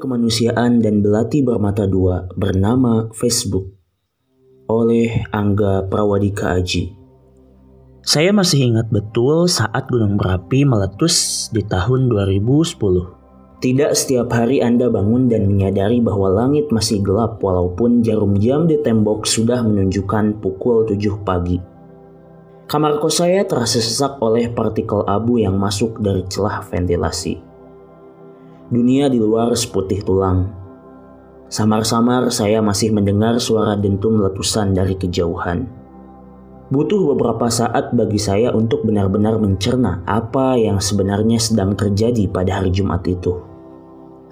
Kemanusiaan dan Belati Bermata Dua bernama Facebook oleh Angga Prawadika Aji. Saya masih ingat betul saat gunung berapi meletus di tahun 2010. Tidak setiap hari Anda bangun dan menyadari bahwa langit masih gelap walaupun jarum jam di tembok sudah menunjukkan pukul 7 pagi. Kamar kos saya terasa sesak oleh partikel abu yang masuk dari celah ventilasi. Dunia di luar seputih tulang. Samar-samar saya masih mendengar suara dentum letusan dari kejauhan. Butuh beberapa saat bagi saya untuk benar-benar mencerna apa yang sebenarnya sedang terjadi pada hari Jumat itu.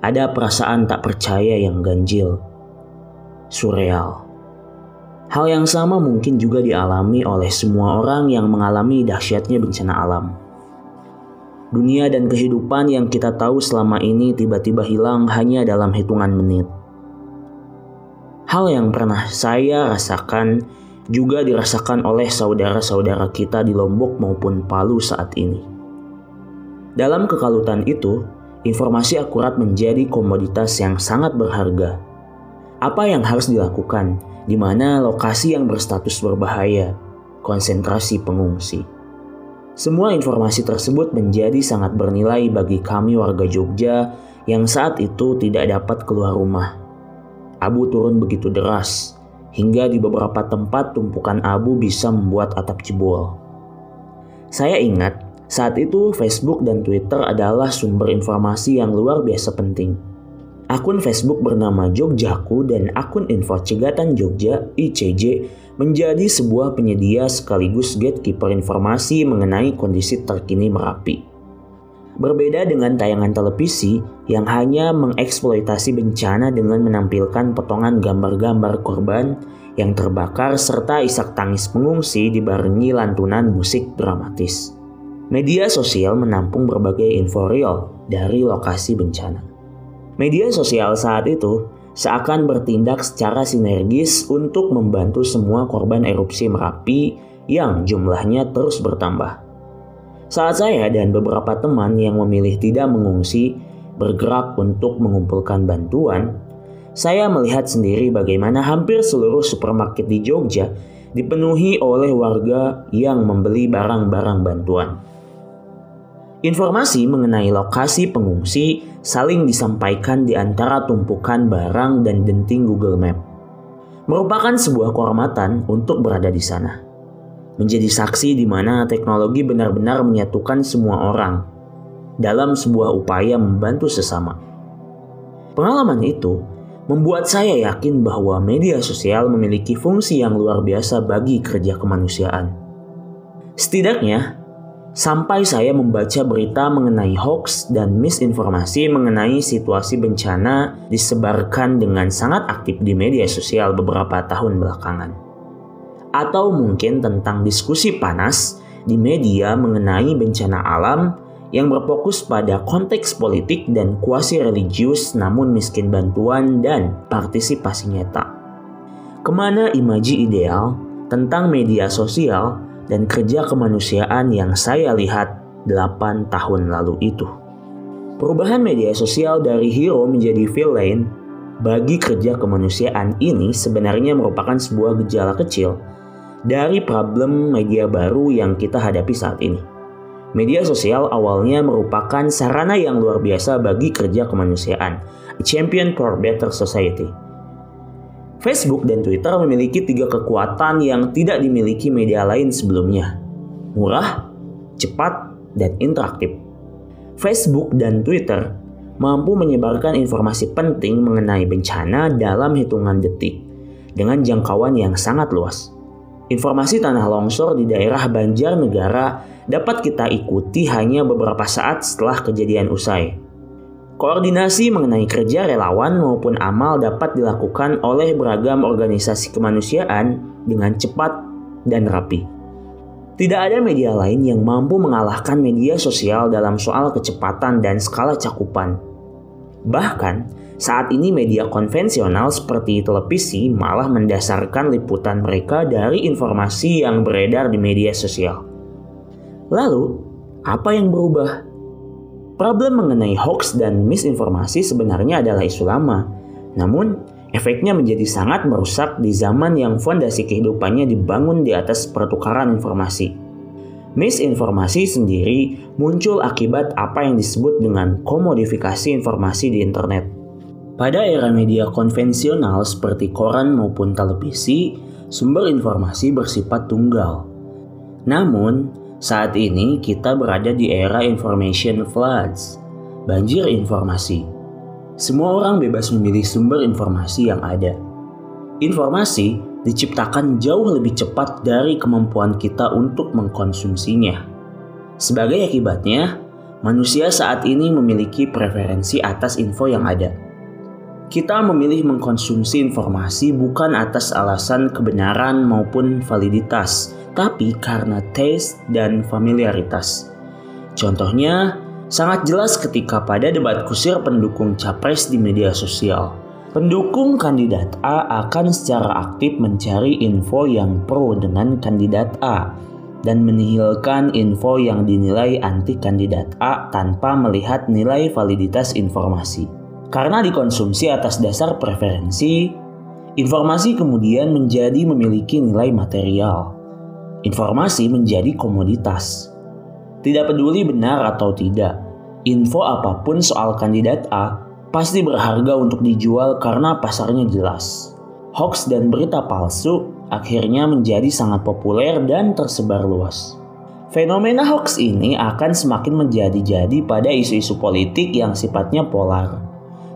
Ada perasaan tak percaya yang ganjil, surreal. Hal yang sama mungkin juga dialami oleh semua orang yang mengalami dahsyatnya bencana alam. Dunia dan kehidupan yang kita tahu selama ini tiba-tiba hilang hanya dalam hitungan menit. Hal yang pernah saya rasakan juga dirasakan oleh saudara-saudara kita di Lombok maupun Palu saat ini. Dalam kekalutan itu, informasi akurat menjadi komoditas yang sangat berharga. Apa yang harus dilakukan, di mana lokasi yang berstatus berbahaya, konsentrasi pengungsi. Semua informasi tersebut menjadi sangat bernilai bagi kami warga Jogja yang saat itu tidak dapat keluar rumah. Abu turun begitu deras, hingga di beberapa tempat tumpukan abu bisa membuat atap jebol. Saya ingat, saat itu Facebook dan Twitter adalah sumber informasi yang luar biasa penting. Akun Facebook bernama Jogjaku dan akun Info Cegatan Jogja ICJ menjadi sebuah penyedia sekaligus gatekeeper informasi mengenai kondisi terkini Merapi. Berbeda dengan tayangan televisi yang hanya mengeksploitasi bencana dengan menampilkan potongan gambar-gambar korban yang terbakar serta isak tangis pengungsi dibarengi lantunan musik dramatis. Media sosial menampung berbagai info real dari lokasi bencana. Media sosial saat itu seakan bertindak secara sinergis untuk membantu semua korban erupsi Merapi yang jumlahnya terus bertambah. Saat saya dan beberapa teman yang memilih tidak mengungsi bergerak untuk mengumpulkan bantuan, saya melihat sendiri bagaimana hampir seluruh supermarket di Jogja dipenuhi oleh warga yang membeli barang-barang bantuan. Informasi mengenai lokasi pengungsi saling disampaikan di antara tumpukan barang dan denting Google Map. Merupakan sebuah kehormatan untuk berada di sana. Menjadi saksi di mana teknologi benar-benar menyatukan semua orang dalam sebuah upaya membantu sesama. Pengalaman itu membuat saya yakin bahwa media sosial memiliki fungsi yang luar biasa bagi kerja kemanusiaan. Setidaknya, sampai saya membaca berita mengenai hoax dan misinformasi mengenai situasi bencana disebarkan dengan sangat aktif di media sosial beberapa tahun belakangan. Atau mungkin tentang diskusi panas di media mengenai bencana alam yang berfokus pada konteks politik dan kuasi religius namun miskin bantuan dan partisipasi nyata. Ke mana imaji ideal tentang media sosial dan kerja kemanusiaan yang saya lihat 8 tahun lalu itu. Perubahan media sosial dari hero menjadi villain bagi kerja kemanusiaan ini sebenarnya merupakan sebuah gejala kecil dari problem media baru yang kita hadapi saat ini. Media sosial awalnya merupakan sarana yang luar biasa bagi kerja kemanusiaan, a champion for better society Facebook dan Twitter memiliki tiga kekuatan yang tidak dimiliki media lain sebelumnya. Murah, cepat, dan interaktif. Facebook dan Twitter mampu menyebarkan informasi penting mengenai bencana dalam hitungan detik dengan jangkauan yang sangat luas. Informasi tanah longsor di daerah Banjarnegara dapat kita ikuti hanya beberapa saat setelah kejadian usai. Koordinasi mengenai kerja relawan maupun amal dapat dilakukan oleh beragam organisasi kemanusiaan dengan cepat dan rapi. Tidak ada media lain yang mampu mengalahkan media sosial dalam soal kecepatan dan skala cakupan. Bahkan, saat ini media konvensional seperti televisi malah mendasarkan liputan mereka dari informasi yang beredar di media sosial. Lalu, apa yang berubah? Problem mengenai hoax dan misinformasi sebenarnya adalah isu lama. Namun, efeknya menjadi sangat merusak di zaman yang fondasi kehidupannya dibangun di atas pertukaran informasi. Misinformasi sendiri muncul akibat apa yang disebut dengan komodifikasi informasi di internet. Pada era media konvensional seperti koran maupun televisi, sumber informasi bersifat tunggal. Namun, saat ini kita berada di era information floods, banjir informasi. Semua orang bebas memilih sumber informasi yang ada. Informasi diciptakan jauh lebih cepat dari kemampuan kita untuk mengkonsumsinya. Sebagai akibatnya, manusia saat ini memiliki preferensi atas info yang ada. Kita memilih mengkonsumsi informasi bukan atas alasan kebenaran maupun validitas, tapi karena taste dan familiaritas. Contohnya, sangat jelas ketika pada debat kusir pendukung capres di media sosial. Pendukung kandidat A akan secara aktif mencari info yang pro dengan kandidat A dan menihilkan info yang dinilai anti kandidat A tanpa melihat nilai validitas informasi. Karena dikonsumsi atas dasar preferensi, informasi kemudian menjadi memiliki nilai material informasi menjadi komoditas. Tidak peduli benar atau tidak, info apa pun soal kandidat A pasti berharga untuk dijual karena pasarnya jelas. Hoax dan berita palsu akhirnya menjadi sangat populer dan tersebar luas. Fenomena hoax ini akan semakin menjadi-jadi pada isu-isu politik yang sifatnya polar.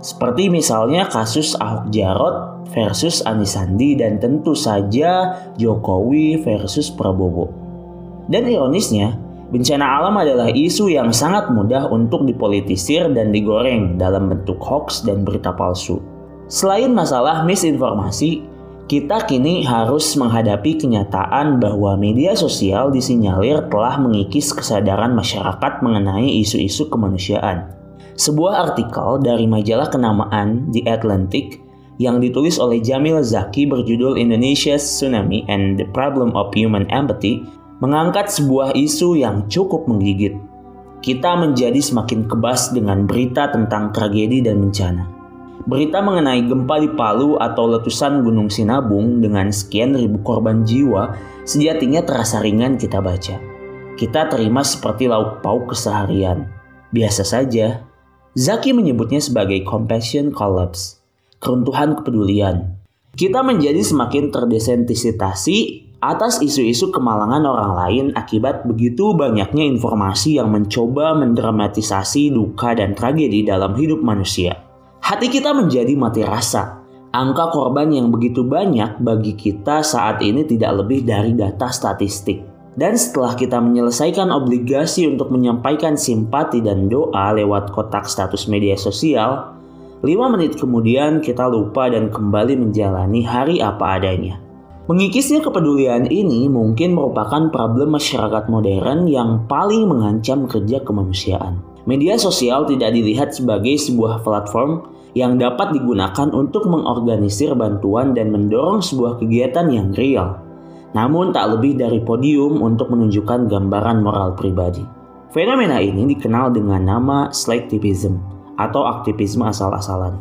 Seperti misalnya kasus Ahok Jarot versus Anies Sandi dan tentu saja Jokowi versus Prabowo. Dan ironisnya, bencana alam adalah isu yang sangat mudah untuk dipolitisir dan digoreng dalam bentuk hoax dan berita palsu. Selain masalah misinformasi, kita kini harus menghadapi kenyataan bahwa media sosial disinyalir telah mengikis kesadaran masyarakat mengenai isu-isu kemanusiaan. Sebuah artikel dari majalah kenamaan The Atlantic yang ditulis oleh Jamil Zaki berjudul Indonesia's Tsunami and the Problem of Human Empathy mengangkat sebuah isu yang cukup menggigit. Kita menjadi semakin kebas dengan berita tentang tragedi dan bencana. Berita mengenai gempa di Palu atau letusan Gunung Sinabung dengan sekian ribu korban jiwa sejatinya terasa ringan kita baca. Kita terima seperti lauk pauk keseharian. Biasa saja, Zaki menyebutnya sebagai compassion collapse, keruntuhan kepedulian. Kita menjadi semakin terdesensitisasi atas isu-isu kemalangan orang lain akibat begitu banyaknya informasi yang mencoba mendramatisasi duka dan tragedi dalam hidup manusia. Hati kita menjadi mati rasa. Angka korban yang begitu banyak bagi kita saat ini tidak lebih dari data statistik. Dan setelah kita menyelesaikan obligasi untuk menyampaikan simpati dan doa lewat kotak status media sosial, 5 menit kemudian kita lupa dan kembali menjalani hari apa adanya. Mengikisnya kepedulian ini mungkin merupakan problem masyarakat modern yang paling mengancam kerja kemanusiaan. Media sosial tidak dilihat sebagai sebuah platform yang dapat digunakan untuk mengorganisir bantuan dan mendorong sebuah kegiatan yang real namun tak lebih dari podium untuk menunjukkan gambaran moral pribadi. Fenomena ini dikenal dengan nama selectivism atau aktivisme asal-asalan.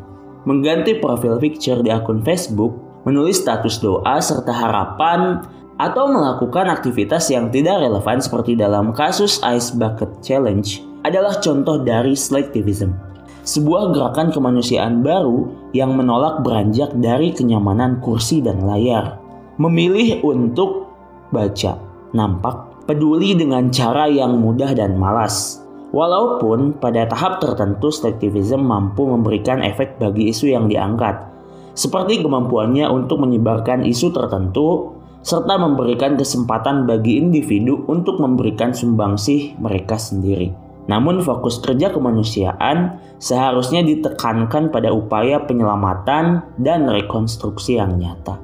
Mengganti profil picture di akun Facebook, menulis status doa serta harapan atau melakukan aktivitas yang tidak relevan seperti dalam kasus Ice Bucket Challenge adalah contoh dari selectivism. Sebuah gerakan kemanusiaan baru yang menolak beranjak dari kenyamanan kursi dan layar memilih untuk baca, nampak peduli dengan cara yang mudah dan malas. Walaupun pada tahap tertentu selektivism mampu memberikan efek bagi isu yang diangkat, seperti kemampuannya untuk menyebarkan isu tertentu serta memberikan kesempatan bagi individu untuk memberikan sumbangsih mereka sendiri. Namun fokus kerja kemanusiaan seharusnya ditekankan pada upaya penyelamatan dan rekonstruksi yang nyata.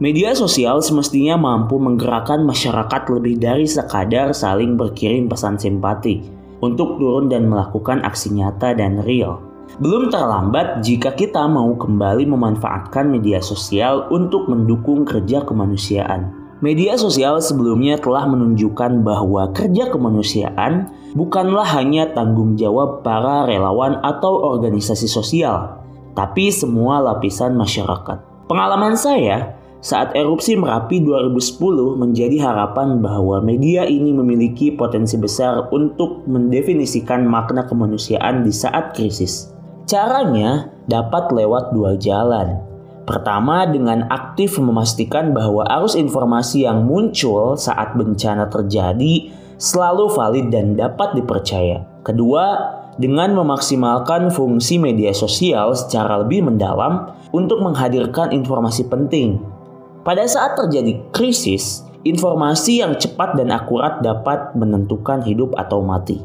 Media sosial semestinya mampu menggerakkan masyarakat lebih dari sekadar saling berkirim pesan simpati untuk turun dan melakukan aksi nyata dan real. Belum terlambat jika kita mau kembali memanfaatkan media sosial untuk mendukung kerja kemanusiaan. Media sosial sebelumnya telah menunjukkan bahwa kerja kemanusiaan bukanlah hanya tanggung jawab para relawan atau organisasi sosial, tapi semua lapisan masyarakat. Pengalaman saya saat erupsi Merapi 2010 menjadi harapan bahwa media ini memiliki potensi besar untuk mendefinisikan makna kemanusiaan di saat krisis. Caranya dapat lewat dua jalan. Pertama, dengan aktif memastikan bahwa arus informasi yang muncul saat bencana terjadi selalu valid dan dapat dipercaya. Kedua, dengan memaksimalkan fungsi media sosial secara lebih mendalam untuk menghadirkan informasi penting pada saat terjadi krisis, informasi yang cepat dan akurat dapat menentukan hidup atau mati.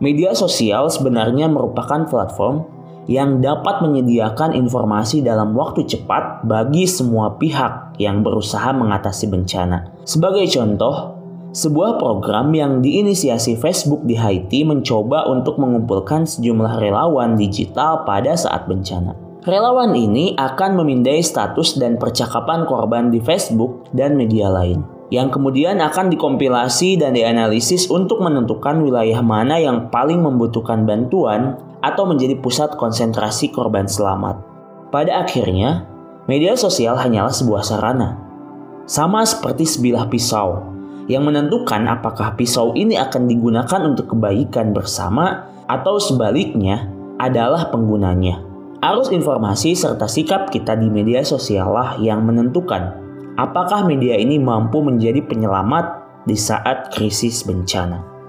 Media sosial sebenarnya merupakan platform yang dapat menyediakan informasi dalam waktu cepat bagi semua pihak yang berusaha mengatasi bencana. Sebagai contoh, sebuah program yang diinisiasi Facebook di Haiti mencoba untuk mengumpulkan sejumlah relawan digital pada saat bencana. Relawan ini akan memindai status dan percakapan korban di Facebook dan media lain, yang kemudian akan dikompilasi dan dianalisis untuk menentukan wilayah mana yang paling membutuhkan bantuan atau menjadi pusat konsentrasi korban selamat. Pada akhirnya, media sosial hanyalah sebuah sarana, sama seperti sebilah pisau yang menentukan apakah pisau ini akan digunakan untuk kebaikan bersama atau sebaliknya adalah penggunanya. Arus informasi serta sikap kita di media sosial lah yang menentukan apakah media ini mampu menjadi penyelamat di saat krisis bencana.